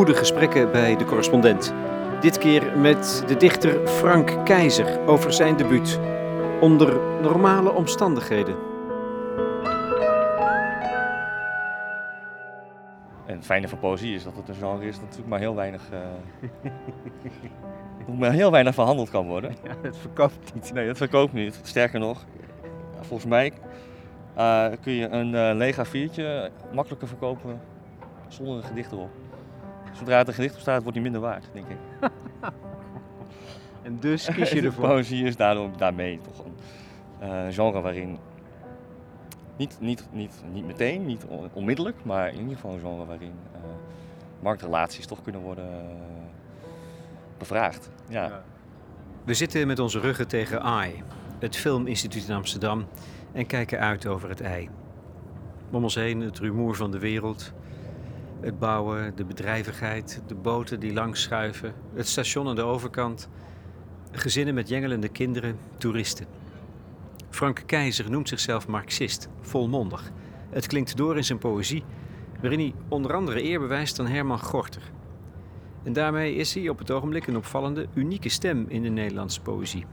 goede gesprekken bij de correspondent. Dit keer met de dichter Frank Keizer over zijn debuut. Onder normale omstandigheden. En het fijne van poëzie is dat het een genre is dat natuurlijk maar heel weinig, uh, maar heel weinig verhandeld kan worden. Ja, het verkoopt niet. Nee, het verkoopt niet. Sterker nog, volgens mij uh, kun je een uh, leeg A4'tje makkelijker verkopen zonder een gedicht erop. Zodra het een gedicht op staat, wordt hij minder waard, denk ik. en dus kies je ervoor? Poëzie is daarom, daarmee toch een uh, genre waarin niet, niet, niet, niet meteen, niet onmiddellijk, maar in ieder geval een genre waarin uh, marktrelaties toch kunnen worden uh, bevraagd. Ja. ja. We zitten met onze ruggen tegen AI, het Filminstituut in Amsterdam, en kijken uit over het ei. Om ons heen het rumoer van de wereld, het bouwen, de bedrijvigheid, de boten die langs schuiven, het station aan de overkant, gezinnen met jengelende kinderen, toeristen. Frank Keizer noemt zichzelf marxist, volmondig. Het klinkt door in zijn poëzie, waarin hij onder andere eer bewijst aan Herman Gorter. En daarmee is hij op het ogenblik een opvallende, unieke stem in de Nederlandse poëzie.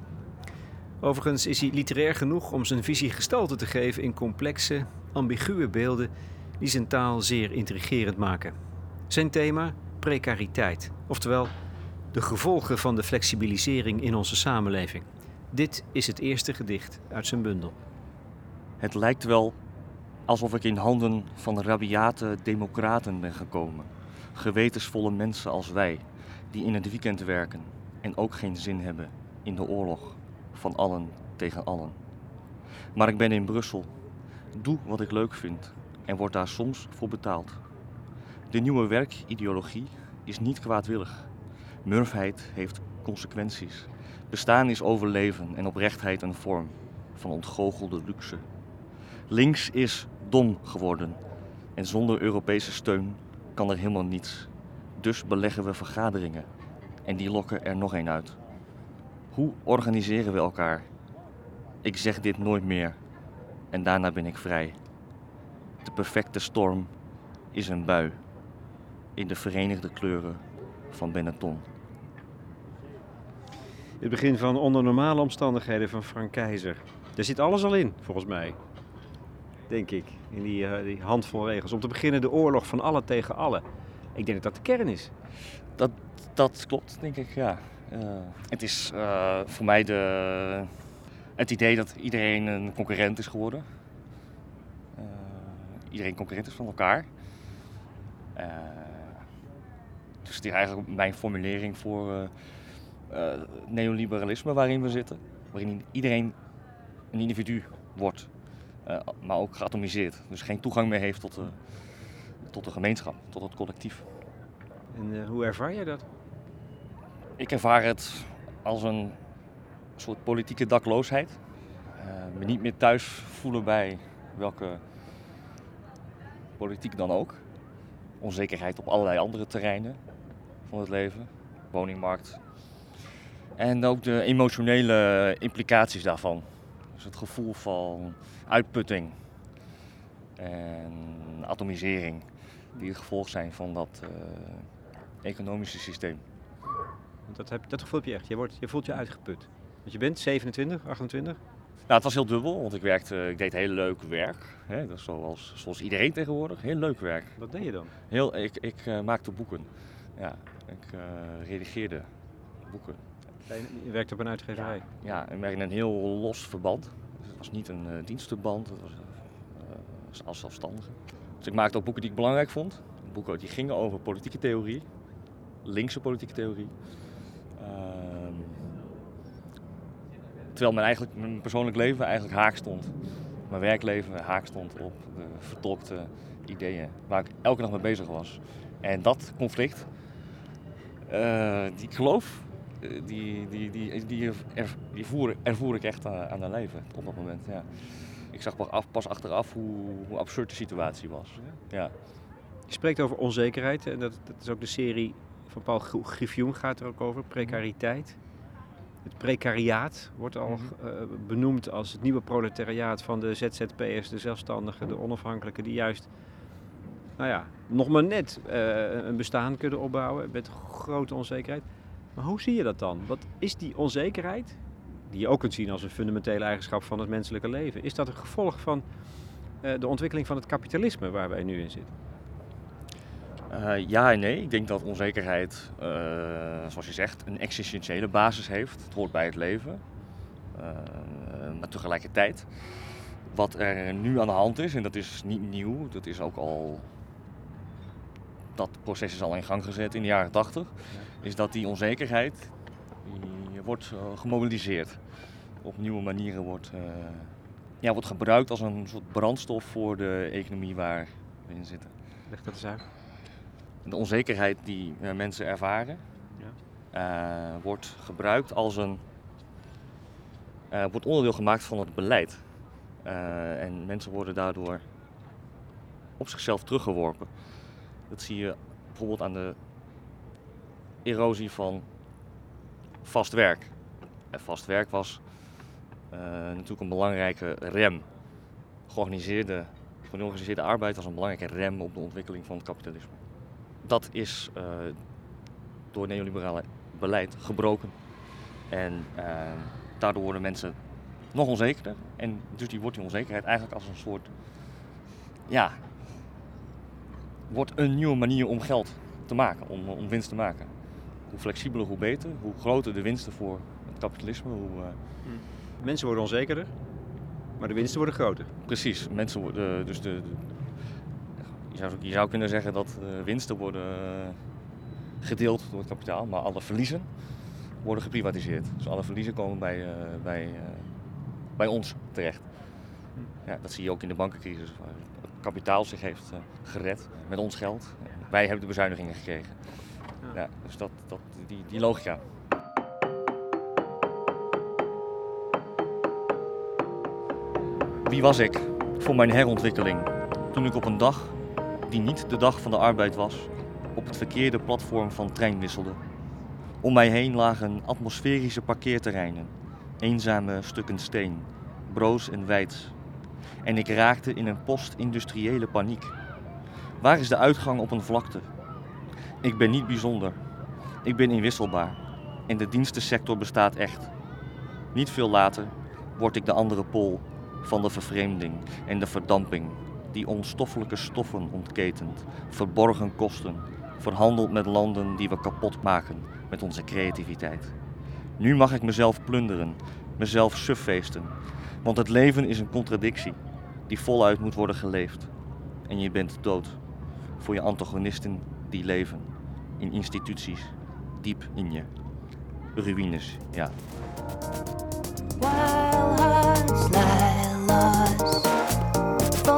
Overigens is hij literair genoeg om zijn visie gestalte te geven in complexe, ambiguë beelden die zijn taal zeer intrigerend maken. Zijn thema: precariteit, oftewel de gevolgen van de flexibilisering in onze samenleving. Dit is het eerste gedicht uit zijn bundel. Het lijkt wel alsof ik in handen van rabiate democraten ben gekomen. Gewetensvolle mensen als wij, die in het weekend werken en ook geen zin hebben in de oorlog van allen tegen allen. Maar ik ben in Brussel, doe wat ik leuk vind en word daar soms voor betaald. De nieuwe werkideologie is niet kwaadwillig. Murfheid heeft consequenties. Bestaan is overleven en oprechtheid een vorm van ontgoochelde luxe. Links is dom geworden en zonder Europese steun kan er helemaal niets. Dus beleggen we vergaderingen en die lokken er nog een uit. Hoe organiseren we elkaar? Ik zeg dit nooit meer en daarna ben ik vrij. De perfecte storm is een bui in de verenigde kleuren van Benetton. Het begin van Onder normale omstandigheden van Frank Keizer. Daar zit alles al in, volgens mij. Denk ik, in die, uh, die handvol regels. Om te beginnen de oorlog van alle tegen alle. Ik denk dat dat de kern is. Dat, dat klopt, denk ik, ja. Uh, het is uh, voor mij de, het idee dat iedereen een concurrent is geworden iedereen concurrent is van elkaar. Uh, dus het is eigenlijk mijn formulering voor uh, uh, neoliberalisme waarin we zitten. Waarin iedereen een individu wordt, maar ook geatomiseerd. Dus geen toegang meer heeft tot de, tot de gemeenschap, tot het collectief. En hoe ervaar jij dat? Ik ervaar het als een soort politieke dakloosheid. me niet meer thuis voelen bij welke politiek dan ook. Onzekerheid op allerlei andere terreinen van het leven, woningmarkt. En ook de emotionele implicaties daarvan. Dus het gevoel van uitputting en atomisering, die het gevolg zijn van dat uh, economische systeem. Dat, dat gevoel heb je echt. Je, wordt, je voelt je uitgeput. Want je bent 27, 28? Nou, het was heel dubbel, want ik, werkte, ik deed heel leuk werk. Hè, dat zoals, zoals iedereen tegenwoordig. Heel leuk werk. Wat deed je dan? Heel, ik ik uh, maakte boeken. Ja, ik uh, redigeerde boeken. Je werkte op een uitgeverij? Ja, en in een heel los verband. Dus het was niet een uh, dienstenband, het was als zelfstandige. Dus ik maakte ook boeken die ik belangrijk vond. Boeken die gingen over politieke theorie, linkse politieke theorie. Terwijl mijn, eigenlijk, mijn persoonlijk leven eigenlijk haak stond. Mijn werkleven haak stond op de vertolkte ideeën waar ik elke dag mee bezig was. En dat conflict, uh, die geloof, die, die, die, die, er, voer, ervoer ik echt aan, aan mijn leven op dat moment. Ja. Ik zag pas achteraf hoe, hoe absurd de situatie was. Ja. Je spreekt over onzekerheid en dat, dat is ook de serie van Paul Griffioen gaat er ook over, precariteit. Het precariaat wordt al mhm. eh, benoemd als het nieuwe proletariaat van de ZZP'ers, de zelfstandigen, de onafhankelijken, die juist nou ja, nog maar net eh, een bestaan kunnen opbouwen met grote onzekerheid. Maar hoe zie je dat dan? Wat is die onzekerheid, die je ook kunt zien als een fundamentele eigenschap van het menselijke leven, is dat een gevolg van eh, de ontwikkeling van het kapitalisme waar wij nu in zitten? Uh, ja en nee. Ik denk dat onzekerheid, uh, zoals je zegt, een existentiële basis heeft. Het hoort bij het leven. Uh, maar tegelijkertijd, wat er nu aan de hand is, en dat is niet nieuw, dat is ook al. Dat proces is al in gang gezet in de jaren 80, is dat die onzekerheid die wordt gemobiliseerd. Op nieuwe manieren wordt, ja, wordt gebruikt als een soort brandstof voor de economie waar we in zitten. Leg dat eens uit de onzekerheid die uh, mensen ervaren, ja. uh, wordt gebruikt als een. Uh, wordt onderdeel gemaakt van het beleid. en mensen worden daardoor op zichzelf teruggeworpen. Dat zie je bijvoorbeeld aan de erosie van vast werk. En vast werk was natuurlijk een belangrijke rem. Georganiseerde, georganiseerde arbeid was een belangrijke rem op de ontwikkeling van het kapitalisme dat is uh, door neoliberale beleid gebroken. En uh, daardoor worden mensen nog onzekerder. En dus die wordt die onzekerheid eigenlijk als een soort, ja, wordt een nieuwe manier om geld te maken, om, om winst te maken. Hoe flexibeler, hoe beter. Hoe groter de winsten voor het kapitalisme. Hoe, uh... Mensen worden onzekerder, maar de winsten worden groter. Precies. Mensen worden, dus de, je zou, je zou kunnen zeggen dat uh, winsten worden uh, gedeeld door het kapitaal, maar alle verliezen worden geprivatiseerd. Dus alle verliezen komen bij, uh, bij, bij ons terecht. Ja, dat zie je ook in de bankencrisis, waar het kapitaal zich heeft gered met ons geld. Wij hebben de bezuinigingen gekregen. Ja, dus dat, dat, die, die logica. Wie was ik voor mijn herontwikkeling toen ik op een dag die niet de dag van de arbeid was, op het verkeerde platform van trein wisselde. Om mij heen lagen atmosferische parkeerterreinen, eenzame stukken steen, broos en wijds. En ik raakte in een post-industriële paniek. Waar is de uitgang op een vlakte? Ik ben niet bijzonder. Ik ben inwisselbaar. En de dienstensector bestaat echt. Niet veel later word ik de andere pool van de vervreemding en de verdamping die onstoffelijke stoffen ontketent, verborgen kosten, verhandelt met landen die we kapot maken met onze creativiteit. Nu mag ik mezelf plunderen, mezelf suffeesten, want het leven is een contradictie die voluit moet worden geleefd. En je bent dood voor je antagonisten die leven in instituties diep in je. Ruïnes, ja. Het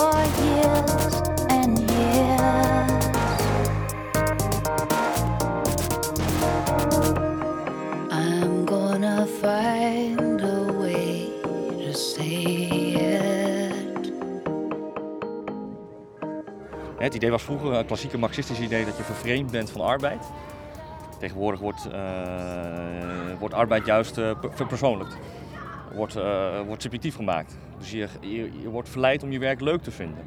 idee was vroeger een klassieke marxistisch idee dat je vervreemd bent van arbeid. Tegenwoordig wordt, uh, wordt arbeid juist uh, wordt, uh, wordt subjectief gemaakt. Dus je, je, wordt verleid om je werk leuk te vinden.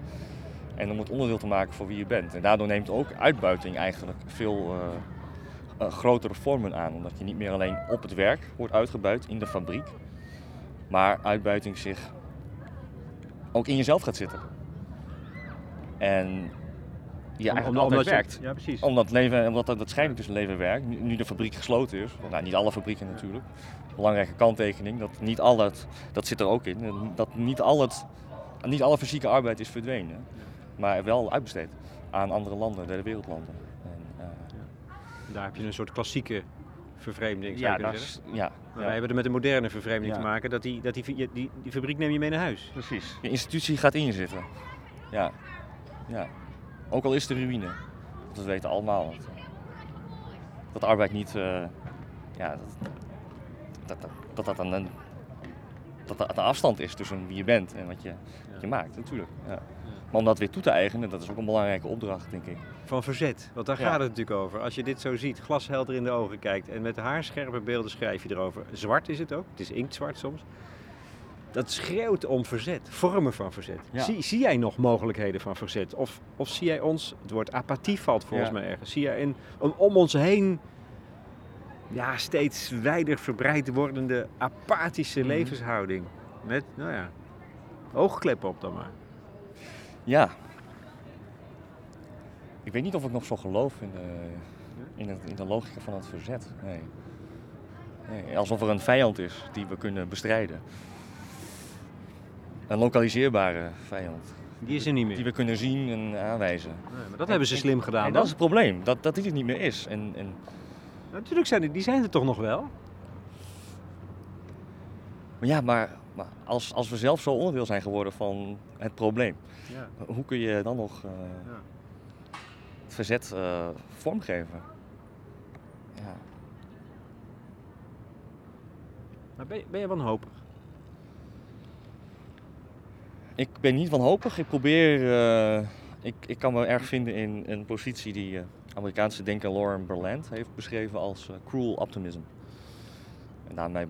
En om het onderdeel te maken van wie je bent. En daardoor neemt ook uitbuiting eigenlijk veel uh, uh, grotere vormen aan. Omdat je niet meer alleen op het werk wordt uitgebuit in de fabriek. Maar uitbuiting zich ook in jezelf gaat zitten. En je eigenlijk altijd werkt. Ja, precies. Omdat, leven, omdat dat, dat scheiding tussen leven en werk, nu, nu de fabriek gesloten is, nou niet alle fabrieken natuurlijk, belangrijke kanttekening. Dat niet al het, dat zit er ook in, dat niet, al het, niet alle fysieke arbeid is verdwenen. Maar wel uitbesteed aan andere landen, derde wereldlanden. En, uh, Daar heb je een soort klassieke vervreemding, zou ja, is, ja, wij hebben er met een moderne vervreemding te maken. Dat, die, dat die, die, die, die fabriek neem je mee naar huis. Precies. Je institutie gaat in je zitten. Ja. ja. Ook al is het de ruïne. Dat weten allemaal. Dat, dat arbeid niet... Uh, ja, dat, dat dat, dat, een, dat dat een afstand is tussen wie je bent en wat je, wat je maakt, natuurlijk. Ja. Maar om dat weer toe te eigenen, dat is ook een belangrijke opdracht, denk ik. Van verzet, want daar gaat het natuurlijk over. Als je dit zo ziet, glashelder in de ogen kijkt en met haarscherpe beelden schrijf je erover. Zwart is het ook, het is inktzwart soms. Dat schreeuwt om verzet, vormen van verzet. Ja. Zie, zie jij nog mogelijkheden van verzet? Of, of zie jij ons, het woord apathie valt volgens Ja. mij ergens, zie jij in, om, om ons heen ja, steeds wijder verbreid wordende apathische Mhm. levenshouding? Met, nou ja, oogkleppen op dan maar. Ja. Ik weet niet of ik nog zo geloof in de, in het, in de logica van het verzet. Nee. nee. Alsof er een vijand is die we kunnen bestrijden. Een lokaliseerbare vijand. Die is er niet meer. Die we kunnen zien en aanwijzen. Nee, maar dat hebben ze slim gedaan. En dat is het probleem, dat, dat die niet meer is. En, en, Natuurlijk zijn die, die zijn er toch nog wel? maar ja, maar, maar als, als we zelf zo onderdeel zijn geworden van het probleem, Ja. hoe kun je dan nog eh, Ja. het verzet eh, vormgeven? Ja. Maar ben, je- ben je wanhopig? Ik ben niet wanhopig. Ik probeer. eh, ik, ik kan me erg vinden in een positie die eh, Amerikaanse denker Lauren Berland heeft beschreven als eh, cruel optimism. En daarmee,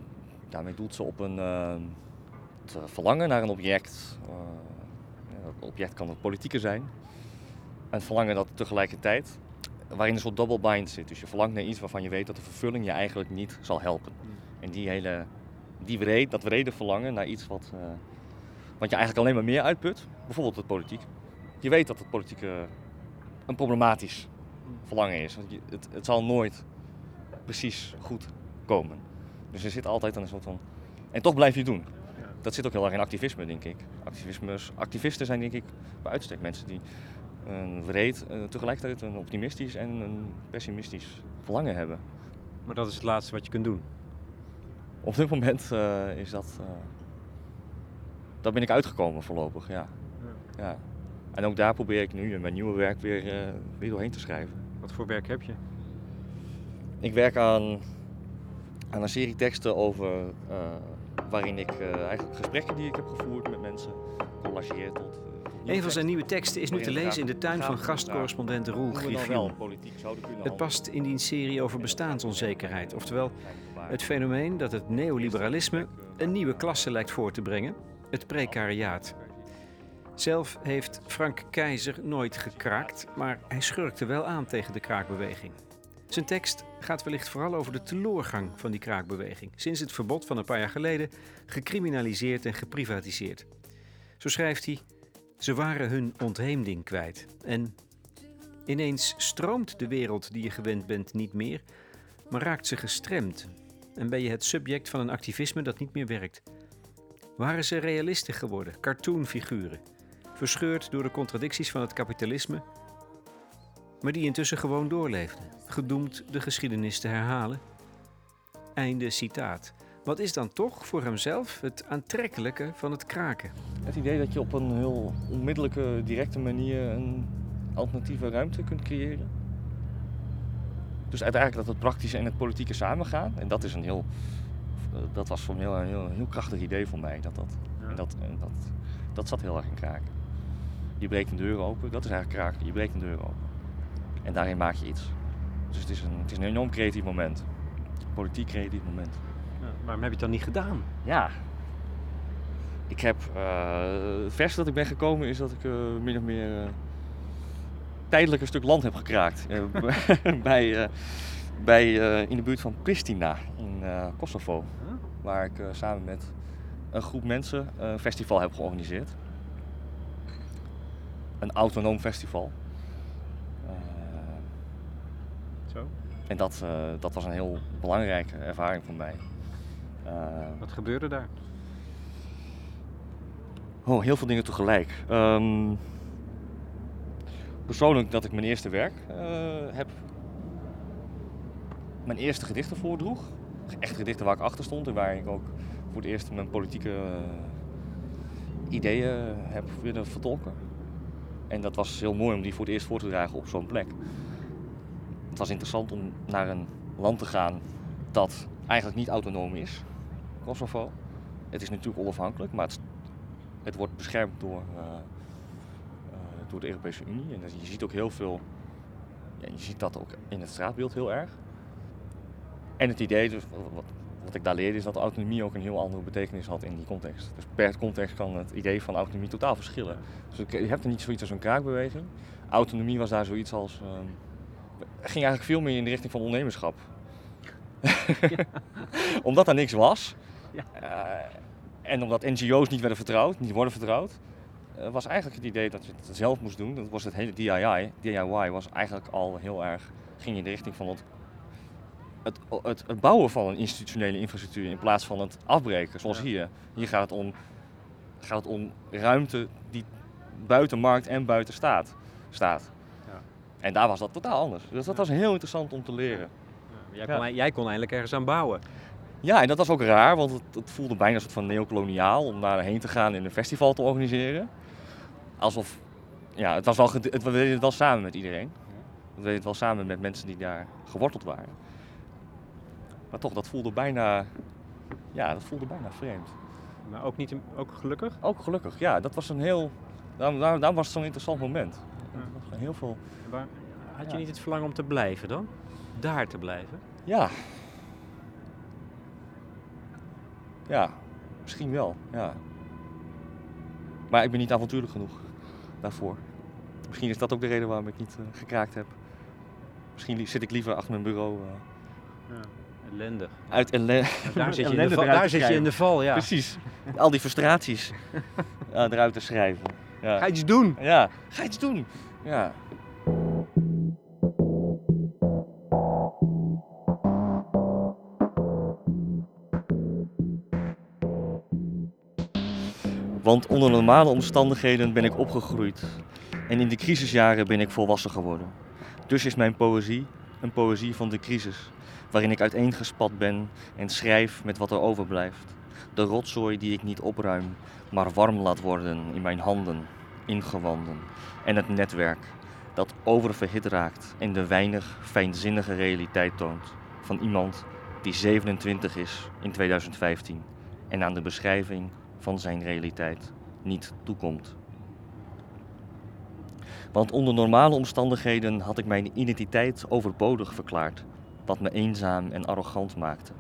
daarmee doelt ze op een het, verlangen naar een object. dat object kan het politieke zijn. Een verlangen dat tegelijkertijd, waarin een soort double bind zit. Dus je verlangt naar iets waarvan je weet dat de vervulling je eigenlijk niet zal helpen. En die hele, die wreed, dat wrede verlangen naar iets wat, wat je eigenlijk alleen maar meer uitput, bijvoorbeeld het politiek. Je weet dat het politiek eh, een problematisch verlangen is. Want je, het, het zal nooit precies goed komen. Dus er zit altijd een soort van. En toch blijf je het doen. Dat zit ook heel erg in activisme, denk ik. Activisme, activisten zijn, denk ik, bij uitstek mensen die een wreed, eh, tegelijkertijd een optimistisch en een pessimistisch verlangen hebben. Maar dat is het laatste wat je kunt doen. Op dit moment eh, is dat. Daar ben ik uitgekomen voorlopig, ja. ja. En ook daar probeer ik nu in mijn nieuwe werk weer, eh, weer doorheen te schrijven. Wat voor werk heb je? Ik werk aan, aan een serie teksten over. eh, waarin ik eh, eigenlijk gesprekken die ik heb gevoerd met mensen collageer tot. Een van zijn nieuwe teksten is nu te lezen in de tuin van gastcorrespondent Roel kunnen Het past in die serie over bestaansonzekerheid. Oftewel, het fenomeen dat het neoliberalisme een nieuwe klasse lijkt voor te brengen: het precariaat. Zelf heeft Frank Keizer nooit gekraakt, maar hij schurkte wel aan tegen de kraakbeweging. Zijn tekst gaat wellicht vooral over de teloorgang van die kraakbeweging, sinds het verbod van een paar jaar geleden gecriminaliseerd en geprivatiseerd. Zo schrijft hij: Ze waren hun ontheemding kwijt. En ineens stroomt de wereld die je gewend bent niet meer, maar raakt ze gestremd. En ben je het subject van een activisme dat niet meer werkt. Waren ze realisten geworden, cartoonfiguren, verscheurd door de contradicties van het kapitalisme, maar die intussen gewoon doorleefden, gedoemd de geschiedenis te herhalen? Einde citaat. Wat is dan toch voor hemzelf het aantrekkelijke van het kraken? Het idee dat je op een heel onmiddellijke, directe manier een alternatieve ruimte kunt creëren. Dus uiteindelijk dat het praktische en het politieke samengaan. En dat is een heel. Eh, Dat was voor een heel, heel, heel krachtig idee voor mij. Dat, dat, en dat, en dat, dat zat heel erg in kraken. Je breekt een deur open, dat is eigenlijk kraken. Je breekt een deur open. En daarin maak je iets. Dus het is een, het is een enorm creatief moment. Politiek creatief moment. waarom heb je het dan niet gedaan? Ja. Ik heb. eh, het verste dat ik ben gekomen is dat ik eh, min of meer. eh, tijdelijk een stuk land heb gekraakt. Eh, bij, eh, bij, eh, in de buurt van Pristina in eh, Kosovo. Huh? Waar ik eh, samen met een groep mensen een festival heb georganiseerd. Een autonoom festival. Zo. en dat, dat was een heel belangrijke ervaring voor mij. Wat gebeurde daar? Oh, heel veel dingen tegelijk. Ehm, persoonlijk dat ik mijn eerste werk heb. Mijn eerste gedichten voordroeg. Echt gedichten waar ik achter stond en waar ik ook voor het eerst mijn politieke eh, ideeën heb willen vertolken. En dat was heel mooi om die voor het eerst voor te dragen op zo'n plek. Het was interessant om naar een land te gaan dat eigenlijk niet autonoom is, Kosovo. Het is natuurlijk onafhankelijk, maar het het wordt beschermd door, eh, eh, door de Europese Unie. En je ziet ook heel veel, ja, je ziet dat ook in het straatbeeld heel erg. En het idee, dus, wat, wat ik daar leerde is dat autonomie ook een heel andere betekenis had in die context. Dus per context kan het idee van autonomie totaal verschillen. Dus je hebt er niet zoiets als een kraakbeweging. Autonomie was daar zoiets als. ehm, ging eigenlijk veel meer in de richting van ondernemerschap. omdat er niks was. Ja. eh, en omdat NGO's niet werden vertrouwd, niet worden vertrouwd. eh, was eigenlijk het idee dat je het zelf moest doen. Dat was het hele DIY. DIY was eigenlijk al heel erg. ging in de richting van het het, het, het bouwen van een institutionele infrastructuur in plaats van het afbreken, zoals Ja. hier. Hier gaat het, om, gaat het om ruimte die buiten markt en buiten staat staat. Ja. En daar was dat totaal anders. Dus dat was heel interessant om te leren. Jij, Ja. kon, jij kon eindelijk ergens aan bouwen. Ja, en dat was ook raar, want het, het voelde bijna een soort van neocoloniaal om daarheen te gaan en een festival te organiseren. Alsof, ja, het was wel, het, we deden het wel samen met iedereen. We deden het wel samen met mensen die daar geworteld waren. Maar toch, dat voelde bijna, ja, dat voelde bijna vreemd. Maar ook, niet, ook gelukkig. Ook gelukkig, ja, dat was een heel, daarom, daarom, daarom was het zo'n interessant moment. Ja. Heel veel, Maar had je Ja. niet het verlangen om te blijven dan? Daar te blijven? ja. Ja, misschien wel, ja. Maar ik ben niet avontuurlijk genoeg daarvoor. Misschien is dat ook de reden waarom ik niet eh, gekraakt heb. Misschien zit ik liever achter mijn bureau eh, Ellendig. uit ellen- Daar zit je in de ellende val, daar zit je in de val ja. Precies. Al die frustraties eh, eruit te schrijven. Ja. Ga iets doen. Ja, ga iets doen. Ja. Want onder normale omstandigheden ben ik opgegroeid. En in de crisisjaren ben ik volwassen geworden. Dus is mijn poëzie een poëzie van de crisis. Waarin ik uiteengespat ben en schrijf met wat er overblijft. De rotzooi die ik niet opruim, maar warm laat worden in mijn handen, ingewanden. En het netwerk dat oververhit raakt en de weinig fijnzinnige realiteit toont van iemand die 27 is in 2015 en aan de beschrijving van zijn realiteit niet toekomt. Want onder normale omstandigheden had ik mijn identiteit overbodig verklaard, wat me eenzaam en arrogant maakte.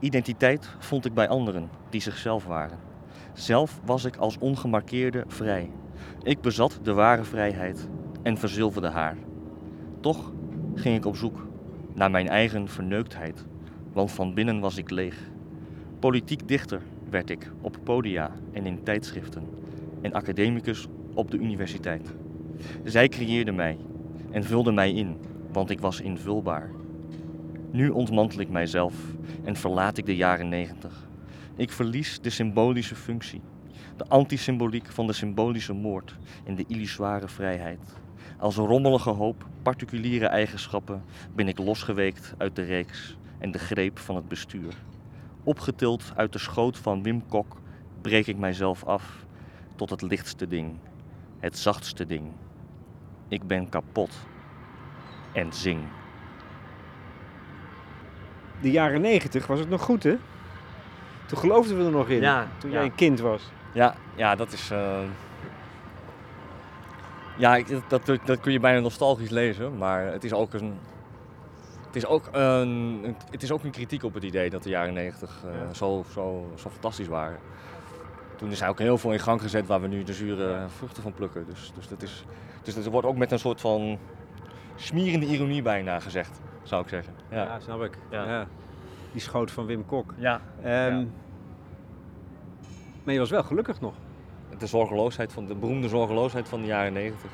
Identiteit vond ik bij anderen die zichzelf waren. Zelf was ik als ongemarkeerde vrij. Ik bezat de ware vrijheid en verzilverde haar. Toch ging ik op zoek naar mijn eigen verneuktheid, want van binnen was ik leeg. Politiek dichter werd ik op podia en in tijdschriften en academicus op de universiteit. Zij creëerde mij en vulde mij in, want ik was invulbaar. Nu ontmantel ik mijzelf en verlaat ik de jaren negentig. Ik verlies de symbolische functie, de antisymboliek van de symbolische moord en de illusoire vrijheid. Als een rommelige hoop particuliere eigenschappen ben ik losgeweekt uit de reeks en de greep van het bestuur. Opgetild uit de schoot van Wim Kok breek ik mijzelf af tot het lichtste ding, het zachtste ding. Ik ben kapot en zing. De jaren negentig was het nog goed, hè? Toen geloofden we er nog in. Ja, toen ja. jij een kind was. Ja, ja dat is. eh, Ja, dat, dat, dat kun je bijna nostalgisch lezen, maar het is ook een. Het is ook een, het is ook een kritiek op het idee dat de jaren 90 eh, Ja. zo, zo, zo fantastisch waren. Toen is er ook heel veel in gang gezet waar we nu de zure vruchten van plukken. Dus, dus, dat is, dus dat wordt ook met een soort van smerende ironie bijna gezegd, zou ik zeggen. Ja, Ja. snap ik. Ja. Ja. Die schoot van Wim Kok. ja. Ehm, Ja. Maar je was wel gelukkig nog. De zorgeloosheid van de beroemde zorgeloosheid van de jaren 90.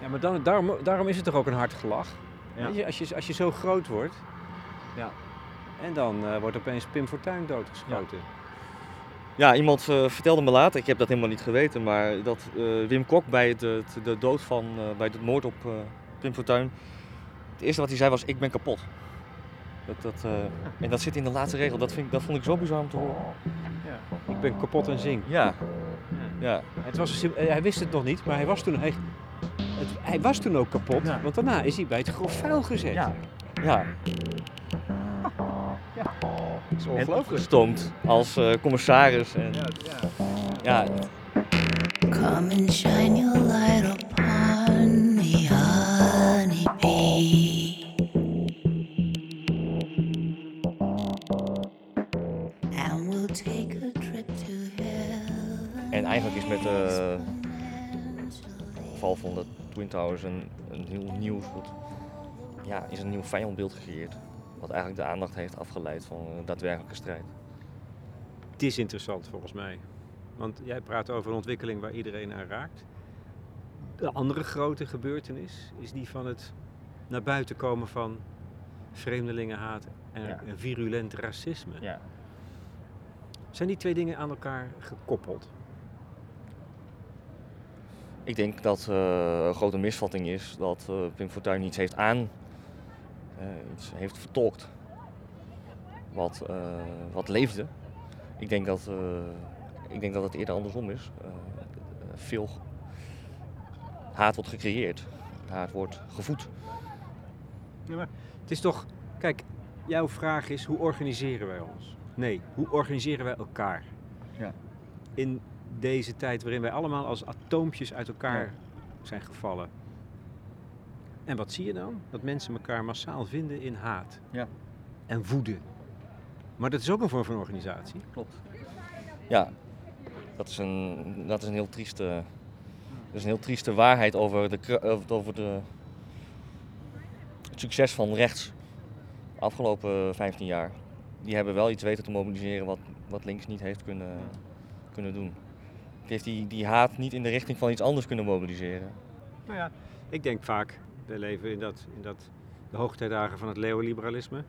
Ja, maar dan, daarom, daarom is het toch ook een hard gelach. Ja. Weet je, als, je, als je zo groot wordt. Ja. En dan eh, wordt opeens Pim Fortuyn doodgeschoten. Ja, iemand eh, vertelde me later, ik heb dat helemaal niet geweten, maar dat eh, Wim Kok bij het, het- de dood van, eh, bij de moord op eh Pim Fortuyn, het eerste wat hij zei was, ik ben kapot. Dat, dat, eh, en dat zit in de laatste regel, dat, vind ik, dat vond ik zo bizar om te horen. Ja. Ik ben kapot en zing. Ja, ja, Het was, hij wist het nog niet, maar hij was toen, hij, het, hij was toen ook kapot. Ja. Want daarna is hij bij het grof vuil gezet. ja. ja. Ja. Dat is ongelooflijk. Als uh, commissaris. En, ja, ja. ja. Come and shine your light upon me, honeybee. And we'll take a trip to hell. En eigenlijk is met de uh, val van de Twin Towers een, een heel nieuw soort, ja, is een nieuw vijandbeeld gecreëerd. Wat eigenlijk de aandacht heeft afgeleid van een daadwerkelijke strijd. Het is interessant volgens mij. Want jij praat over een ontwikkeling waar iedereen aan raakt. De andere grote gebeurtenis is die van het naar buiten komen van vreemdelingenhaat en, Ja. virulent racisme. Ja. Zijn die twee dingen aan elkaar gekoppeld? Ik denk dat eh, een grote misvatting is dat eh, Pim Fortuyn iets heeft aan, iets heeft vertolkt wat, eh, wat leefde. Ik denk, dat, eh, ik denk dat het eerder andersom is. Eh, veel haat wordt gecreëerd, haat wordt gevoed. Het is toch, kijk, jouw vraag is hoe organiseren wij ons? Nee, hoe organiseren wij elkaar? Ja. In deze tijd waarin wij allemaal als atoompjes uit elkaar Ja. zijn gevallen. En wat zie je dan? Dat mensen elkaar massaal vinden in haat Ja. en woede. Maar dat is ook een vorm van organisatie. Klopt. Ja, dat is een, dat is een heel trieste, dat is een heel trieste waarheid over, de, over de, het succes van rechts de afgelopen 15 jaar. Die hebben wel iets weten te mobiliseren wat, wat links niet heeft kunnen, kunnen doen. Die heeft die, die haat niet in de richting van iets anders kunnen mobiliseren. Nou ja, ik denk vaak, we leven in, dat, in dat, de hoogtijdagen van het leeuwenliberalisme.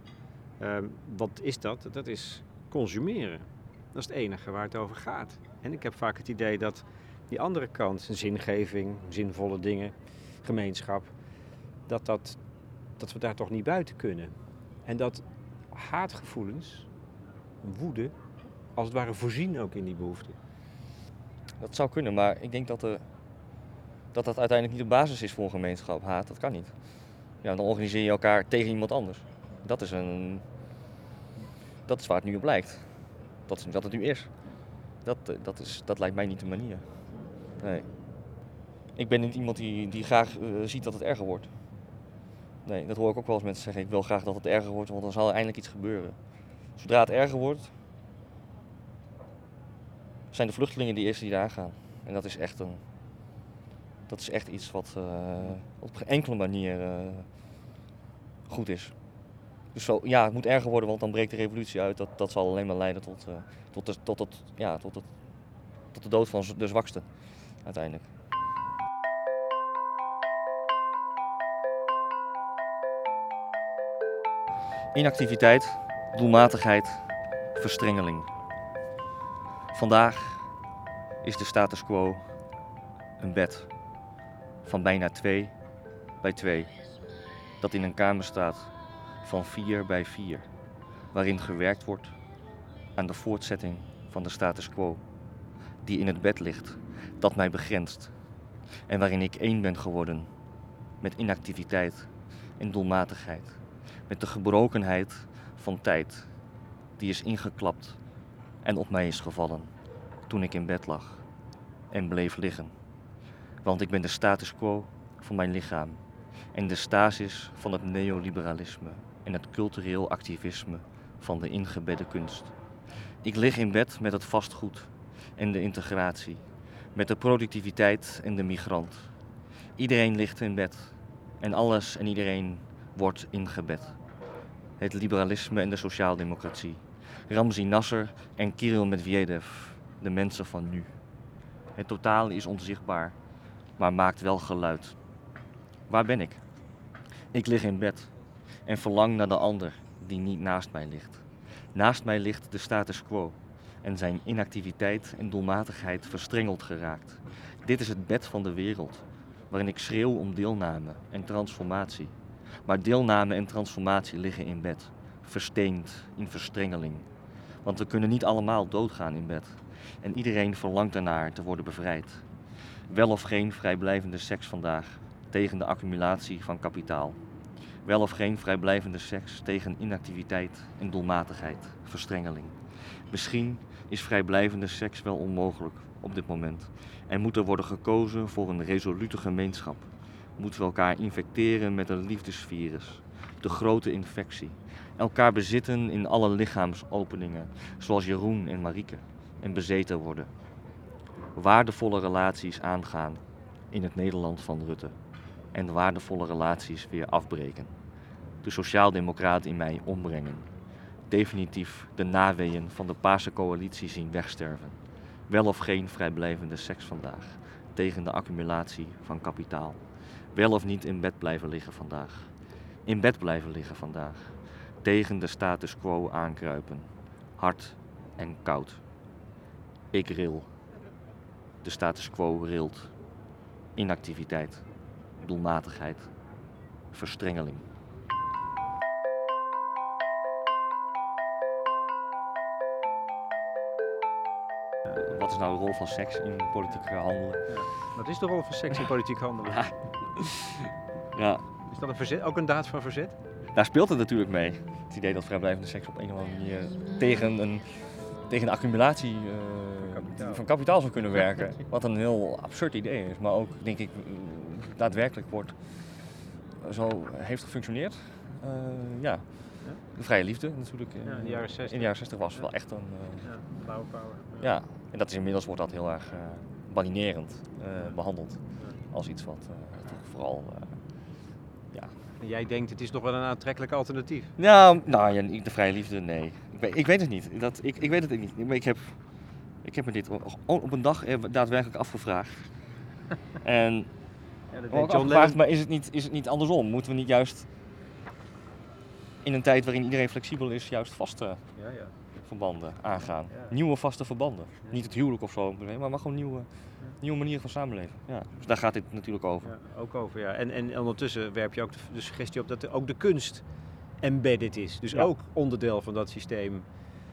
Ehm, wat is dat? Dat is consumeren. Dat is het enige waar het over gaat. En ik heb vaak het idee dat die andere kant, zingeving, zinvolle dingen, gemeenschap, dat, dat, dat we daar toch niet buiten kunnen. En dat haatgevoelens, woede, als het ware voorzien ook in die behoefte. Dat zou kunnen, maar ik denk dat, de, dat dat uiteindelijk niet de basis is voor een gemeenschap. Haat, dat kan niet. Ja, dan organiseer je elkaar tegen iemand anders. Dat is, een, dat is waar het nu op lijkt. Dat is wat het nu is. Dat, eh, dat, is. dat lijkt mij niet de manier. Nee. Ik ben niet iemand die, die graag eh, ziet dat het erger wordt. Nee, dat hoor ik ook wel eens mensen zeggen. Ik wil graag dat het erger wordt, want dan zal er eindelijk iets gebeuren. Zodra het erger wordt, zijn de vluchtelingen de eerste die daar gaan. En dat is echt, een, dat is echt iets wat eh, op geen enkele manier eh, goed is. Dus zo, ja, het moet erger worden, want dan breekt de revolutie uit. Dat, dat zal alleen maar leiden tot, eh, tot, de, tot, ja, tot, het, tot de dood van de zwakste, uiteindelijk. Inactiviteit, doelmatigheid, verstrengeling. Vandaag is de status quo een bed van bijna 2 bij 2, dat in een kamer staat van 4 bij 4, waarin gewerkt wordt aan de voortzetting van de status quo, die in het bed ligt, dat mij begrenst, en waarin ik één ben geworden met inactiviteit en doelmatigheid, met de gebrokenheid van tijd, die is ingeklapt en op mij is gevallen toen ik in bed lag en bleef liggen. Want ik ben de status quo van mijn lichaam en de stasis van het neoliberalisme en het cultureel activisme van de ingebedde kunst. Ik lig in bed met het vastgoed en de integratie, met de productiviteit en de migrant. Iedereen ligt in bed en alles en iedereen wordt ingebed. Het liberalisme en de sociaaldemocratie. Ramzi Nasser en Kirill Medvedev, de mensen van nu. Het totaal is onzichtbaar, maar maakt wel geluid. Waar ben ik? Ik lig in bed en verlang naar de ander die niet naast mij ligt. Naast mij ligt de status quo en zijn inactiviteit en doelmatigheid verstrengeld geraakt. Dit is het bed van de wereld, waarin ik schreeuw om deelname en transformatie. Maar deelname en transformatie liggen in bed, versteend in verstrengeling. Want we kunnen niet allemaal doodgaan in bed. En iedereen verlangt ernaar te worden bevrijd. Wel of geen vrijblijvende seks vandaag tegen de accumulatie van kapitaal. Wel of geen vrijblijvende seks tegen inactiviteit en doelmatigheid, verstrengeling. Misschien is vrijblijvende seks wel onmogelijk op dit moment en moet er worden gekozen voor een resolute gemeenschap. Moeten we elkaar infecteren met een liefdesvirus, de grote infectie. Elkaar bezitten in alle lichaamsopeningen, zoals Jeroen en Marieke, en bezeten worden. Waardevolle relaties aangaan in het Nederland van Rutte. En waardevolle relaties weer afbreken. De sociaaldemocraat in mij ombrengen. Definitief de naweeën van de Paarse coalitie zien wegsterven. Wel of geen vrijblijvende seks vandaag. Tegen de accumulatie van kapitaal. Wel of niet in bed blijven liggen vandaag. In bed blijven liggen vandaag. Tegen de status quo aankruipen. Hard en koud. Ik ril. De status quo rilt. Inactiviteit. Doelmatigheid. Verstrengeling. Wat is nou de rol van seks in politiek handelen? Wat is de rol van seks in politiek handelen? Ja. Ja, Is dat een verzet, ook een daad van verzet? daar speelt het natuurlijk mee. Het idee dat vrijblijvende seks op een of andere manier tegen een, tegen een accumulatie eh, Van kapitaal zou kunnen werken. Wat een heel absurd idee is, maar ook denk ik eh, daadwerkelijk wordt zo heeft gefunctioneerd. Eh, ja. De vrije liefde natuurlijk. eh, Ja, in de jaren 60. In de jaren 60 was wel echt een. eh, Ja, blauwe power. ja, en dat is inmiddels wordt dat heel erg eh baninerend eh, behandeld. Als iets wat eh, toch vooral. eh, En jij denkt het is nog wel een aantrekkelijk alternatief. Nou, nou ja, de vrije liefde, nee. Ik weet, ik weet het niet. Dat, ik, ik weet het niet. Ik heb, ik heb me dit op een dag eh, daadwerkelijk afgevraagd. En Ja, dat ook afgevraagd, maar is het, niet, is het niet andersom? Moeten we niet juist in een tijd waarin iedereen flexibel is, juist vaste Ja, ja. verbanden aangaan? Nieuwe vaste verbanden. Niet het huwelijk of zo, maar, maar gewoon nieuwe, nieuwe manieren van samenleven. Ja. Dus daar gaat dit natuurlijk over. Ja, ook over, ja. En, en ondertussen werp je ook de, de suggestie op dat er ook de kunst embedded is. Dus ook onderdeel van dat systeem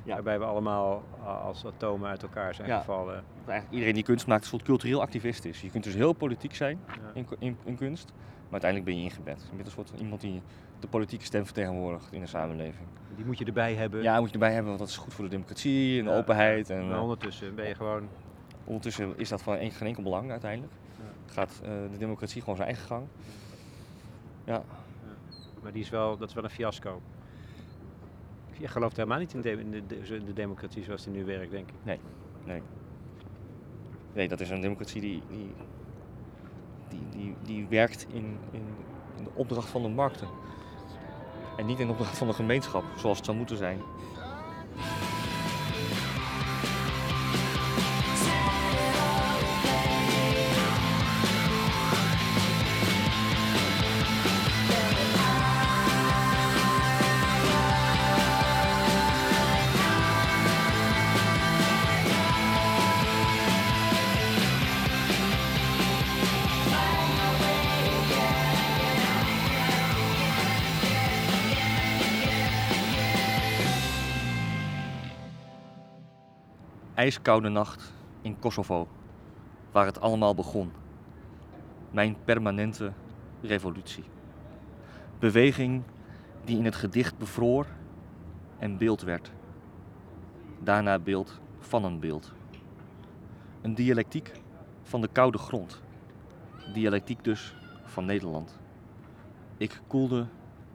Ja. waarbij we allemaal als atomen uit elkaar zijn Ja. gevallen. Eigenlijk iedereen die kunst maakt, een soort cultureel activist is. Je kunt dus heel politiek zijn in, in, in kunst, maar uiteindelijk ben je ingebed. Je bent een soort iemand die de politieke stem vertegenwoordigt in de samenleving. Die moet je erbij hebben. Ja, moet je erbij hebben, want dat is goed voor de democratie en de openheid. En Maar eh, ondertussen ben je gewoon... ondertussen is dat van een- geen enkel belang uiteindelijk. Gaat eh, de democratie gewoon zijn eigen gang. Ja, Maar die is wel, dat is wel een fiasco. Je gelooft helemaal niet in de, de, de, de democratie zoals die nu werkt, denk ik. nee, dat is een democratie die, die, die, die, werkt in, in, in de opdracht van de markten. En niet in opdracht van de gemeenschap, zoals het zou moeten zijn. IJskoude nacht in Kosovo, waar het allemaal begon. Mijn permanente revolutie. Beweging die in het gedicht bevroor en beeld werd. Daarna beeld van een beeld. Een dialectiek van de koude grond. Dialectiek dus van Nederland. Ik koelde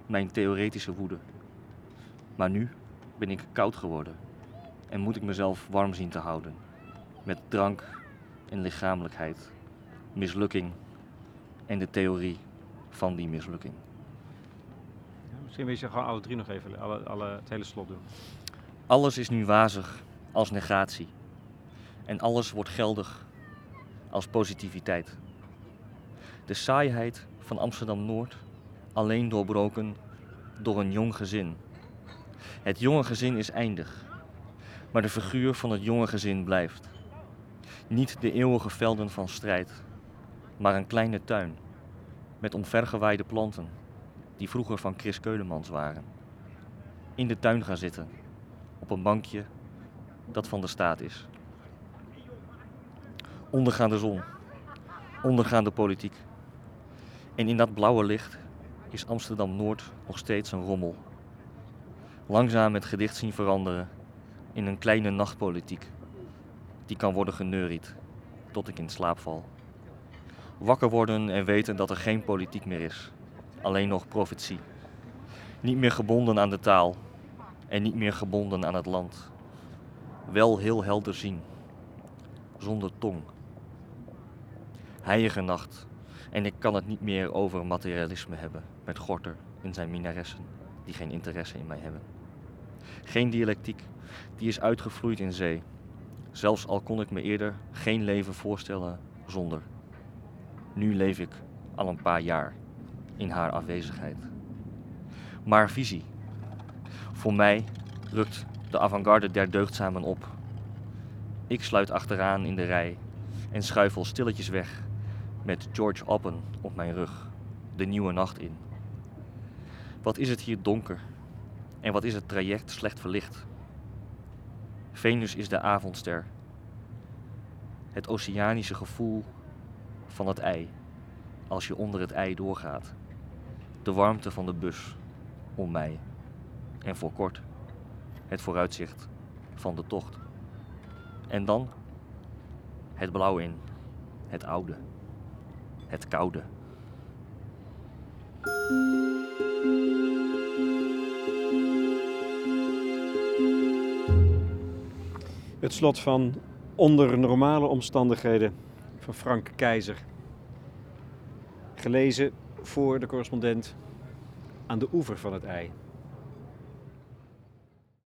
mijn theoretische woede. Maar nu ben ik koud geworden en moet ik mezelf warm zien te houden. Met drank en lichamelijkheid, mislukking en de theorie van die mislukking. Misschien wil je gewoon alle drie nog even, alle, alle, het hele slot doen. Alles is nu wazig als negatie en alles wordt geldig als positiviteit. De saaiheid van Amsterdam Noord alleen doorbroken door een jong gezin. Het jonge gezin is eindig, maar de figuur van het jonge gezin blijft. Niet de eeuwige velden van strijd, maar een kleine tuin met omvergewaaide planten die vroeger van Chris Keulemans waren. In de tuin gaan zitten, op een bankje dat van de staat is. Ondergaande zon, ondergaande politiek. En in dat blauwe licht is Amsterdam Noord nog steeds een rommel. Langzaam het gedicht zien veranderen in een kleine nachtpolitiek. Die kan worden geneuried tot ik in slaap val. Wakker worden en weten dat er geen politiek meer is, alleen nog profetie. Niet meer gebonden aan de taal en niet meer gebonden aan het land. Wel heel helder zien, zonder tong. Heilige nacht. En ik kan het niet meer over materialisme hebben met Gorter en zijn minaressen die geen interesse in mij hebben. Geen dialectiek, die is uitgevloeid in zee. Zelfs al kon ik me eerder geen leven voorstellen zonder. Nu leef ik al een paar jaar in haar afwezigheid. Maar visie. Voor mij rukt de avant-garde der deugdzamen op. Ik sluit achteraan in de rij en schuifel stilletjes weg met George Oppen op mijn rug de nieuwe nacht in. Wat is het hier donker en wat is het traject slecht verlicht. Venus is de avondster. Het oceanische gevoel van het ei als je onder het ei doorgaat. De warmte van de bus om mij. En voor kort het vooruitzicht van de tocht. En dan het blauw in, het oude, het koude. Het slot van Onder normale omstandigheden van Frank Keizer. Gelezen voor de correspondent aan de oever van het ei.